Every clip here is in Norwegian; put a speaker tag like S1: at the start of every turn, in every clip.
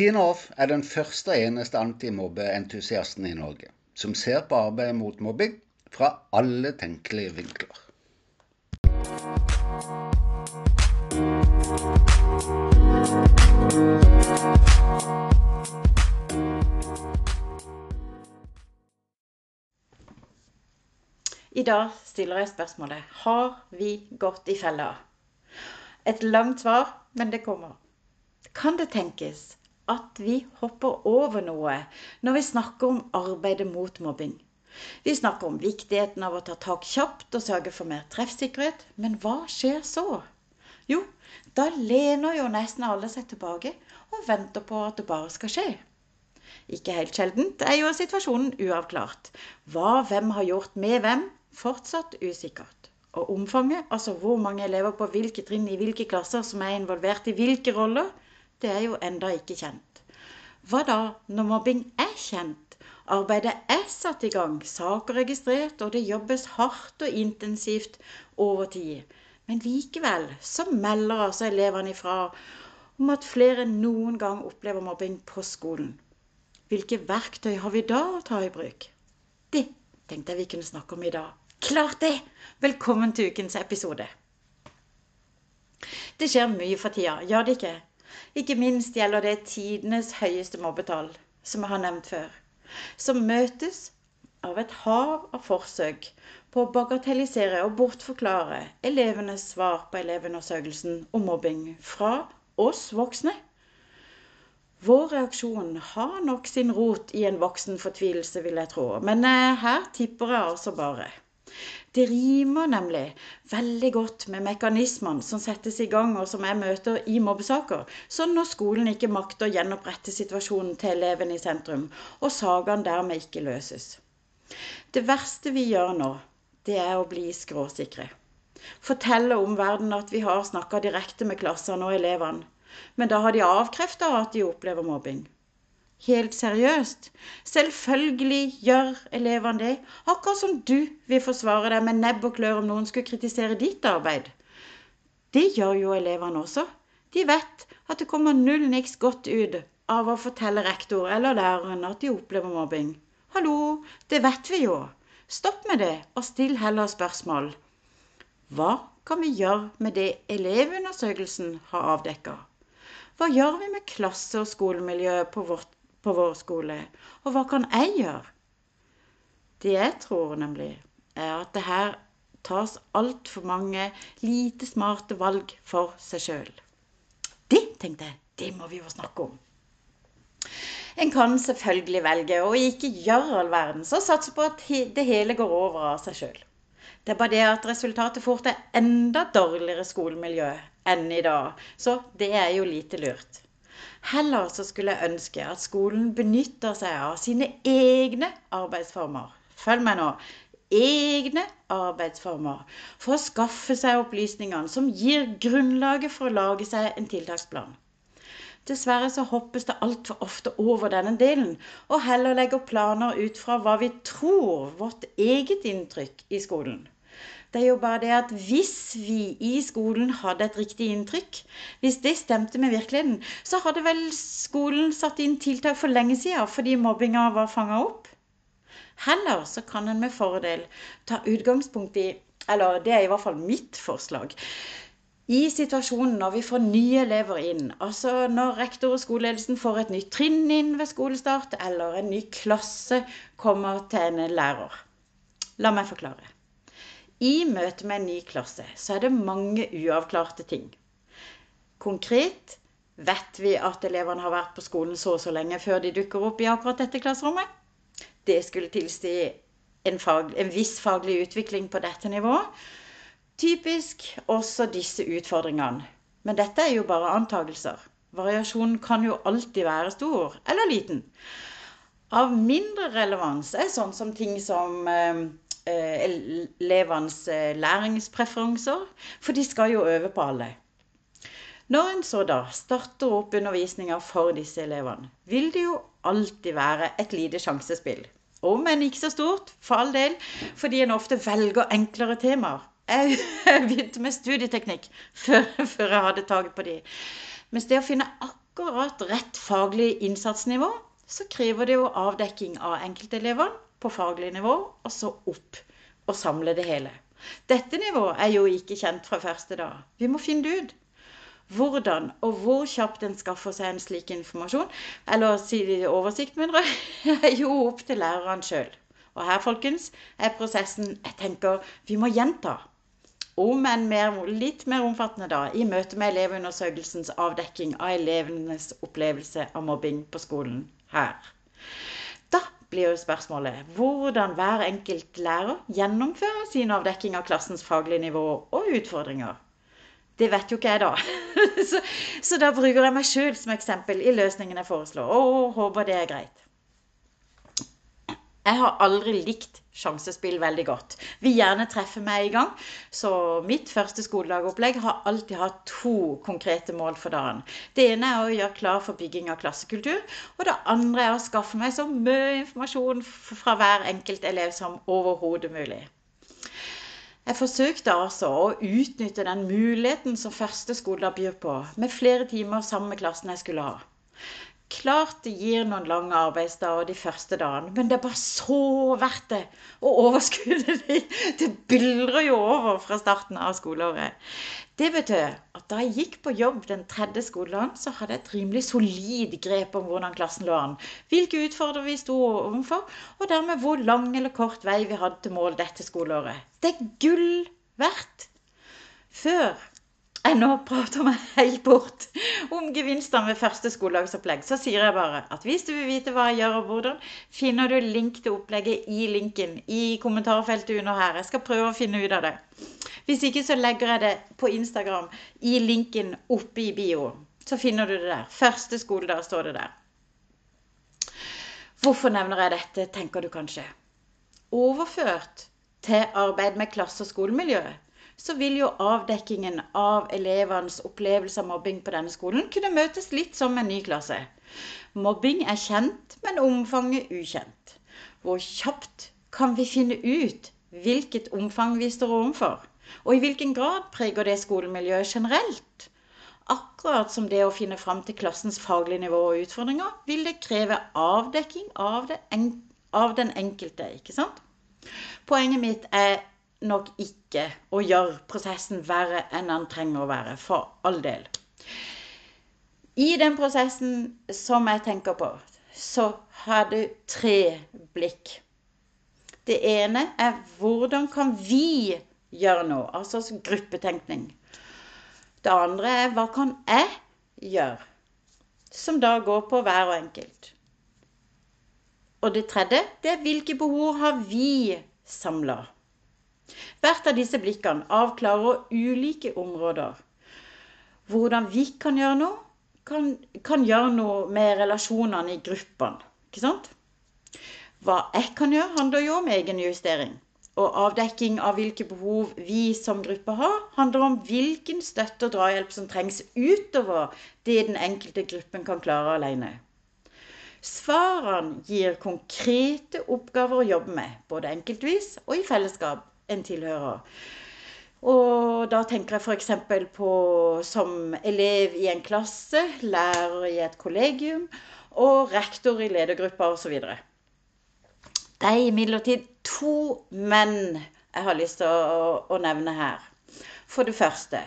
S1: Tina Off er den første og eneste antimobbeentusiasten i Norge som ser på arbeidet mot mobbing fra alle tenkelige vinkler.
S2: I dag stiller jeg spørsmålet Har vi gått i fella? Et langt svar, men det kommer. Kan det tenkes at vi hopper over noe når vi snakker om arbeidet mot mobbing? Vi snakker om viktigheten av å ta tak kjapt og sørge for mer treffsikkerhet, men hva skjer så? Jo, da lener jo nesten alle seg tilbake og venter på at det bare skal skje. Ikke helt sjeldent er jo situasjonen uavklart. Hva hvem har gjort med hvem, fortsatt usikkert. Og omfanget, altså hvor mange elever på hvilke trinn i hvilke klasser som er involvert i hvilke roller, det er jo enda ikke kjent. Hva da når mobbing er kjent? Arbeidet er satt i gang, saker registrert, og det jobbes hardt og intensivt over tid. Men likevel så melder altså elevene ifra om at flere enn noen gang opplever mobbing på skolen. Hvilke verktøy har vi da å ta i bruk? Det tenkte jeg vi kunne snakke om i dag. Klart det! Velkommen til ukens episode. Det skjer mye for tida, gjør det ikke? Ikke minst gjelder det tidenes høyeste mobbetall, som jeg har nevnt før, som møtes av et hav av forsøk på å bagatellisere og bortforklare elevenes svar på elevundersøkelsen om mobbing fra oss voksne. Vår reaksjon har nok sin rot i en voksen fortvilelse, vil jeg tro, men eh, her tipper jeg altså bare. Det rimer nemlig veldig godt med mekanismene som settes i gang, og som jeg møter i mobbesaker. Sånn når skolen ikke makter å gjenopprette situasjonen til eleven i sentrum, og sakene dermed ikke løses. Det verste vi gjør nå, det er å bli skråsikre. Fortelle omverdenen at vi har snakka direkte med klassene og elevene. Men da har de avkrefta at de opplever mobbing helt seriøst. Selvfølgelig gjør elevene det, akkurat som du vil forsvare deg med nebb og klør om noen skulle kritisere ditt arbeid. Det gjør jo elevene også. De vet at det kommer null niks godt ut av å fortelle rektor eller læreren at de opplever mobbing. Hallo, det vet vi jo. Stopp med det, og still heller spørsmål. Hva kan vi gjøre med det elevundersøkelsen har avdekka? Hva gjør vi med klasse- og skolemiljøet på vårt på vår skole. Og hva kan jeg gjøre? Det jeg tror nemlig, er at det her tas altfor mange lite smarte valg for seg sjøl. Det tenkte jeg, det må vi jo snakke om. En kan selvfølgelig velge å ikke gjøre all verden, så satse på at det hele går over av seg sjøl. Det er bare det at resultatet fort er enda dårligere skolemiljø enn i dag. Så det er jo lite lurt. Heller så skulle jeg ønske at skolen benytter seg av sine egne arbeidsformer. Følg meg nå. Egne arbeidsformer for å skaffe seg opplysningene som gir grunnlaget for å lage seg en tiltaksplan. Dessverre så hoppes det altfor ofte over denne delen, og heller legger planer ut fra hva vi tror vårt eget inntrykk i skolen. Det er jo bare det at hvis vi i skolen hadde et riktig inntrykk, hvis det stemte med virkeligheten, så hadde vel skolen satt inn tiltak for lenge siden fordi mobbinga var fanga opp. Heller så kan en med fordel ta utgangspunkt i Eller det er i hvert fall mitt forslag. I situasjonen når vi får nye elever inn, altså når rektor og skoleledelsen får et nytt trinn inn ved skolestart, eller en ny klasse kommer til en lærer. La meg forklare. I møte med en ny klasse så er det mange uavklarte ting. Konkret vet vi at elevene har vært på skolen så og så lenge før de dukker opp i akkurat dette klasserommet. Det skulle tilsi en, fag, en viss faglig utvikling på dette nivået. Typisk også disse utfordringene. Men dette er jo bare antagelser. Variasjonen kan jo alltid være stor eller liten. Av mindre relevans er sånn som ting som Eh, elevenes eh, læringspreferanser, for de skal jo øve på alle. Når en så da starter opp undervisninga for disse elevene, vil det jo alltid være et lite sjansespill. Om enn ikke så stort, for all del, fordi en ofte velger enklere temaer. Jeg begynte med studieteknikk før, før jeg hadde taket på de. Mens det å finne akkurat rett faglig innsatsnivå, så krever det jo avdekking av enkeltelevene på faglig nivå, og så opp og samle det hele. Dette nivået er jo ikke kjent fra første dag. Vi må finne det ut. Hvordan og hvor kjapt en skaffer seg en slik informasjon, eller si oversikt, mener jeg, er jo opp til lærerne sjøl. Og her, folkens, er prosessen jeg tenker vi må gjenta. Om en mer, litt mer omfattende da, i møte med Elevundersøkelsens avdekking av elevenes opplevelse av mobbing på skolen her. Blir jo spørsmålet hvordan hver enkelt lærer gjennomfører sin avdekking av klassens faglige nivå og utfordringer. Det vet jo ikke jeg, da. så, så, da bruker jeg meg sjøl som eksempel i løsningen jeg foreslår, og håper det er greit. Jeg har aldri likt sjansespill veldig godt. Vil gjerne treffe meg i gang. Så mitt første skoledagopplegg har alltid hatt to konkrete mål for dagen. Det ene er å gjøre klar for bygging av klassekultur. Og det andre er å skaffe meg så mye informasjon fra hver enkelt elev som overhodet mulig. Jeg forsøkte altså å utnytte den muligheten som første skoledag byr på, med flere timer sammen med klassen jeg skulle ha. Klart det gir noen lange arbeidsdager de første dagene, men det er bare så verdt det. Og overskuddet det, det byldrer jo over fra starten av skoleåret. Det betød at da jeg gikk på jobb den tredje skoledagen, så hadde jeg et rimelig solid grep om hvordan klassen lå an. Hvilke utfordringer vi sto overfor, og dermed hvor lang eller kort vei vi hadde til mål dette skoleåret. Det er gull verdt. Før jeg nå prater meg helt bort om gevinster ved første skoledagsopplegg, så sier jeg bare at hvis du vil vite hva jeg gjør og hvordan, finner du link til opplegget i linken i kommentarfeltet under her. Jeg skal prøve å finne ut av det. Hvis ikke så legger jeg det på Instagram i linken oppe i bio. Så finner du det der. Første skoledag står det der. Hvorfor nevner jeg dette, tenker du kanskje. Overført til arbeid med klasse- og skolemiljøet så vil jo avdekkingen av elevenes opplevelse av mobbing på denne skolen kunne møtes litt som en ny klasse. Mobbing er kjent, men omfanget ukjent. Hvor kjapt kan vi finne ut hvilket omfang vi står overfor? Og i hvilken grad preger det skolemiljøet generelt? Akkurat som det å finne fram til klassens faglige nivå og utfordringer, vil det kreve avdekking av, en av den enkelte, ikke sant? Poenget mitt er nok ikke å gjøre prosessen verre enn den trenger å være. For all del. I den prosessen som jeg tenker på, så har du tre blikk. Det ene er hvordan kan vi gjøre noe? Altså gruppetenkning. Det andre er hva kan jeg gjøre? Som da går på hver og enkelt. Og det tredje det er hvilke behov har vi samla? Hvert av disse blikkene avklarer ulike områder. Hvordan vi kan gjøre noe, kan, kan gjøre noe med relasjonene i gruppene. Ikke sant? Hva jeg kan gjøre, handler jo om egenjustering. Og avdekking av hvilke behov vi som gruppe har, handler om hvilken støtte og drahjelp som trengs utover det den enkelte gruppen kan klare alene. Svarene gir konkrete oppgaver å jobbe med, både enkeltvis og i fellesskap en tilhører. Og da tenker jeg f.eks. på som elev i en klasse, lærer i et kollegium og rektor i ledergruppa osv. Det er imidlertid to menn jeg har lyst til å, å nevne her. For det første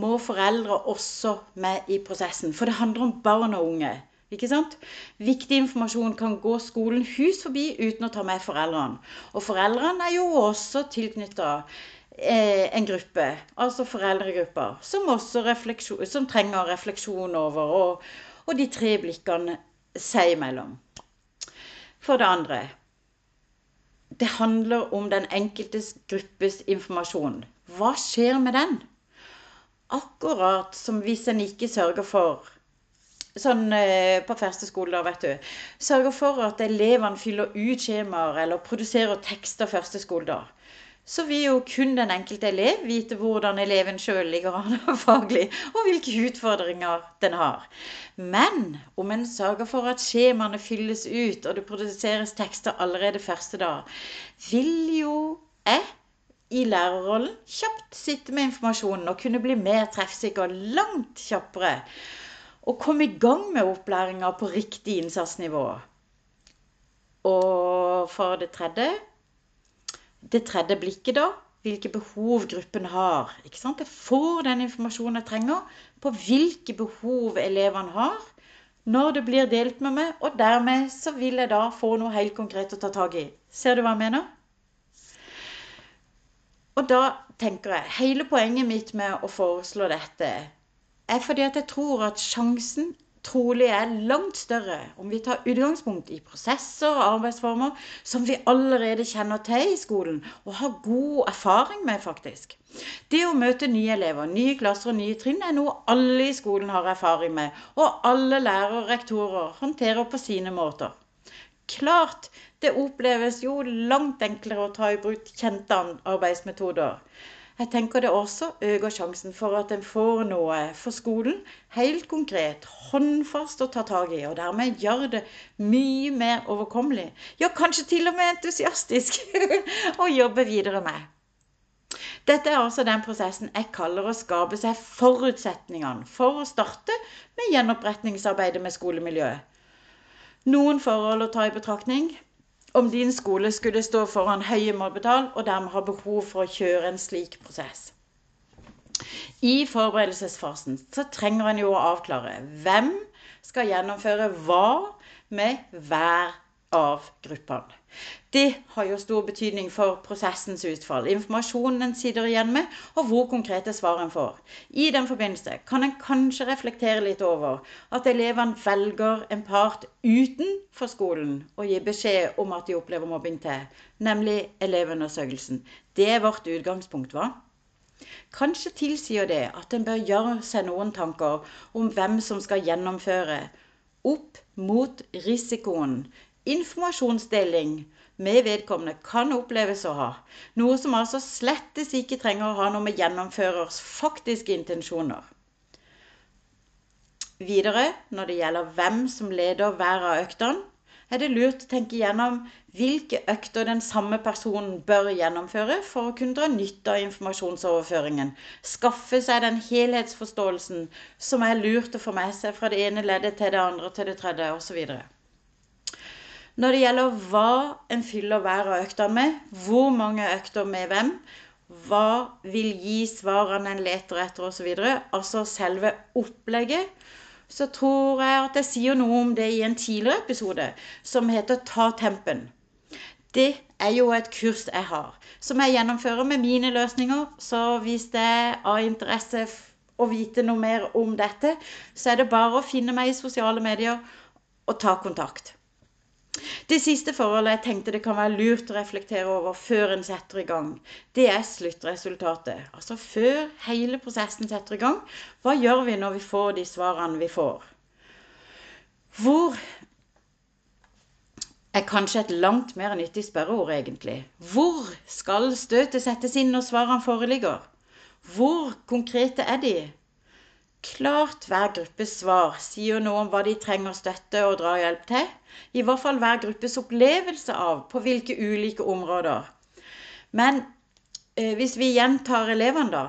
S2: må foreldre også med i prosessen, for det handler om barn og unge. Ikke sant? Viktig informasjon kan gå skolen hus forbi uten å ta med foreldrene. Og foreldrene er jo også tilknytta eh, en gruppe, altså foreldregrupper, som som trenger refleksjon over, og, og de tre blikkene seg imellom. For det andre det handler om den enkeltes gruppes informasjon. Hva skjer med den? Akkurat som hvis en ikke sørger for sånn eh, på første skole, da, vet du. Sørger for at elevene fyller ut skjemaer eller produserer tekster første skoledag. Så vil jo kun den enkelte elev vite hvordan eleven sjøl ligger an faglig, og hvilke utfordringer den har. Men om en sørger for at skjemaene fylles ut, og det produseres tekster allerede første dag, vil jo jeg i lærerrollen kjapt sitte med informasjonen og kunne bli mer treffsikker langt kjappere å komme i gang med opplæringa på riktig innsatsnivå. Og for det tredje det tredje blikket, da. Hvilke behov gruppen har. Ikke sant? Jeg får den informasjonen jeg trenger på hvilke behov elevene har når det blir delt med meg, og dermed så vil jeg da få noe helt konkret å ta tak i. Ser du hva jeg mener? Og da tenker jeg Hele poenget mitt med å foreslå dette er fordi at jeg tror at sjansen trolig er langt større om vi tar utgangspunkt i prosesser og arbeidsformer som vi allerede kjenner til i skolen og har god erfaring med, faktisk. Det å møte nye elever, nye klasser og nye trinn er noe alle i skolen har erfaring med, og alle lærere og rektorer håndterer på sine måter. Klart det oppleves jo langt enklere å ta i bruk kjente arbeidsmetoder. Jeg tenker det også øker sjansen for at en får noe for skolen helt konkret, håndfast å ta tak i, og dermed gjør det mye mer overkommelig. Ja, kanskje til og med entusiastisk å jobbe videre med. Dette er altså den prosessen jeg kaller å skape seg forutsetningene for å starte med gjenoppretningsarbeidet med skolemiljøet. Noen forhold å ta i betraktning om din skole skulle stå foran høye mobbetall og dermed ha behov for å kjøre en slik prosess. I forberedelsesfasen så trenger en jo å avklare hvem skal gjennomføre hva med hver av gruppene. Det har jo stor betydning for prosessens utfall, informasjonen en sitter igjen med, og hvor konkrete svar en får. I den forbindelse kan en kanskje reflektere litt over at elevene velger en part utenfor skolen å gi beskjed om at de opplever mobbing til, nemlig Elevundersøkelsen. Det er vårt utgangspunkt, hva? Kanskje tilsier det at en bør gjøre seg noen tanker om hvem som skal gjennomføre opp mot risikoen informasjonsdeling med vedkommende kan oppleves å ha. Noe som altså slettes ikke trenger å ha noe med gjennomførers faktiske intensjoner. Videre, når det gjelder hvem som leder hver av øktene, er det lurt å tenke gjennom hvilke økter den samme personen bør gjennomføre for å kunne dra nytte av informasjonsoverføringen. Skaffe seg den helhetsforståelsen som er lurt å få med seg fra det ene leddet til det andre til det tredje osv. Når det gjelder hva en fyller hver av øktene med, hvor mange økter med hvem, hva vil gi svarene en leter etter osv., altså selve opplegget, så tror jeg at jeg sier noe om det i en tidligere episode som heter Ta tempen. Det er jo et kurs jeg har, som jeg gjennomfører med mine løsninger. Så hvis det er av interesse å vite noe mer om dette, så er det bare å finne meg i sosiale medier og ta kontakt. Det siste forholdet jeg tenkte det kan være lurt å reflektere over før en setter i gang, det er sluttresultatet. Altså før hele prosessen setter i gang. Hva gjør vi når vi får de svarene vi får? Hvor er kanskje et langt mer nyttig spørreord, egentlig. Hvor skal støtet settes inn når svarene foreligger? Hvor konkrete er de? Klart hver gruppes svar sier noe om hva de trenger støtte og drahjelp til. I hvert fall hver gruppes opplevelse av på hvilke ulike områder. Men eh, hvis vi gjentar elevene, da.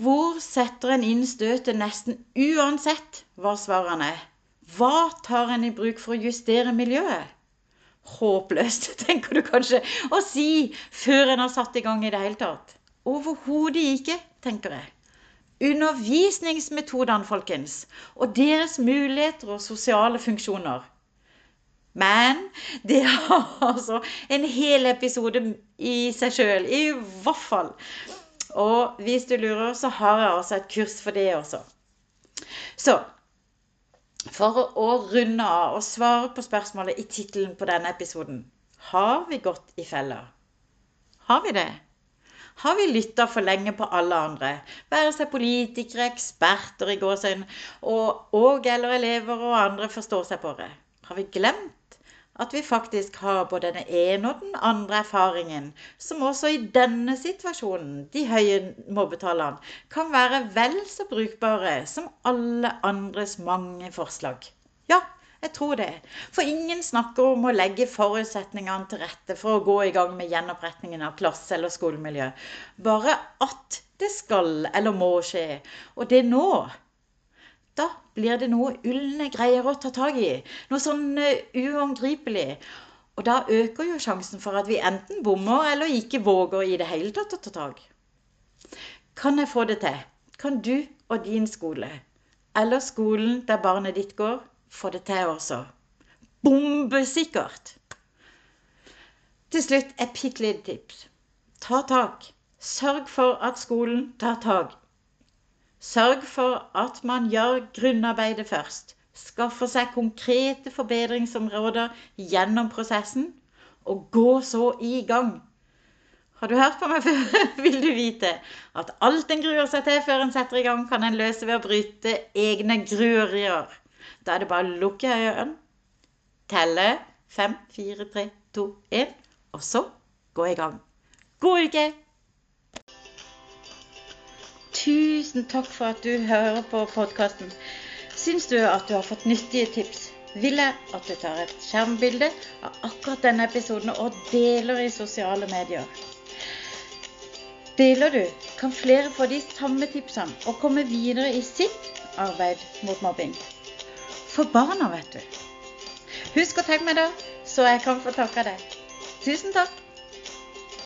S2: Hvor setter en inn støtet nesten uansett hva svarene er? Hva tar en i bruk for å justere miljøet? Håpløst, tenker du kanskje å si før en har satt i gang i det hele tatt. Overhodet ikke, tenker jeg undervisningsmetodene, folkens, og deres muligheter og sosiale funksjoner. Men det har altså en hel episode i seg sjøl, i hvert fall. Og hvis du lurer, så har jeg altså et kurs for det også. Så for å runde av og svare på spørsmålet i tittelen på denne episoden Har vi gått i fella? Har vi det? Har vi lytta for lenge på alle andre, være seg politikere, eksperter i gåsehud, og, og eller elever og andre forstår seg på det? Har vi glemt at vi faktisk har både den ene og den andre erfaringen, som også i denne situasjonen, de høye mobbetallene, kan være vel så brukbare som alle andres mange forslag? Ja, jeg tror det. For ingen snakker om å legge forutsetningene til rette for å gå i gang med gjenopprettingen av klasse- eller skolemiljø. Bare at det skal eller må skje. Og det nå. Da blir det noe ulne greier å ta tak i. Noe sånn uangripelig. Og da øker jo sjansen for at vi enten bommer eller ikke våger i det hele tatt å ta tak. Kan jeg få det til? Kan du og din skole, eller skolen der barnet ditt går, få det til også? Bombesikkert! Til slutt et bitte lite tips. Ta tak. Sørg for at skolen tar tak. Sørg for at man gjør grunnarbeidet først skaffer seg konkrete forbedringsområder gjennom prosessen, og gå så i gang. Har du hørt på meg før, vil du vite at alt en gruer seg til før en setter i gang, kan en løse ved å bryte egne gruerier. Da er det bare å lukke øynene, telle fem, fire, tre, to, én, og så gå i gang. God uke! Tusen takk for at du hører på podkasten. Syns du at du har fått nyttige tips, vil jeg at du tar et skjermbilde av akkurat denne episoden og deler i sosiale medier. Deler du, kan flere få de samme tipsene og komme videre i sitt arbeid mot mobbing. For barna, vet du. Husk å tenke meg da, så jeg kan få takka deg. Tusen takk.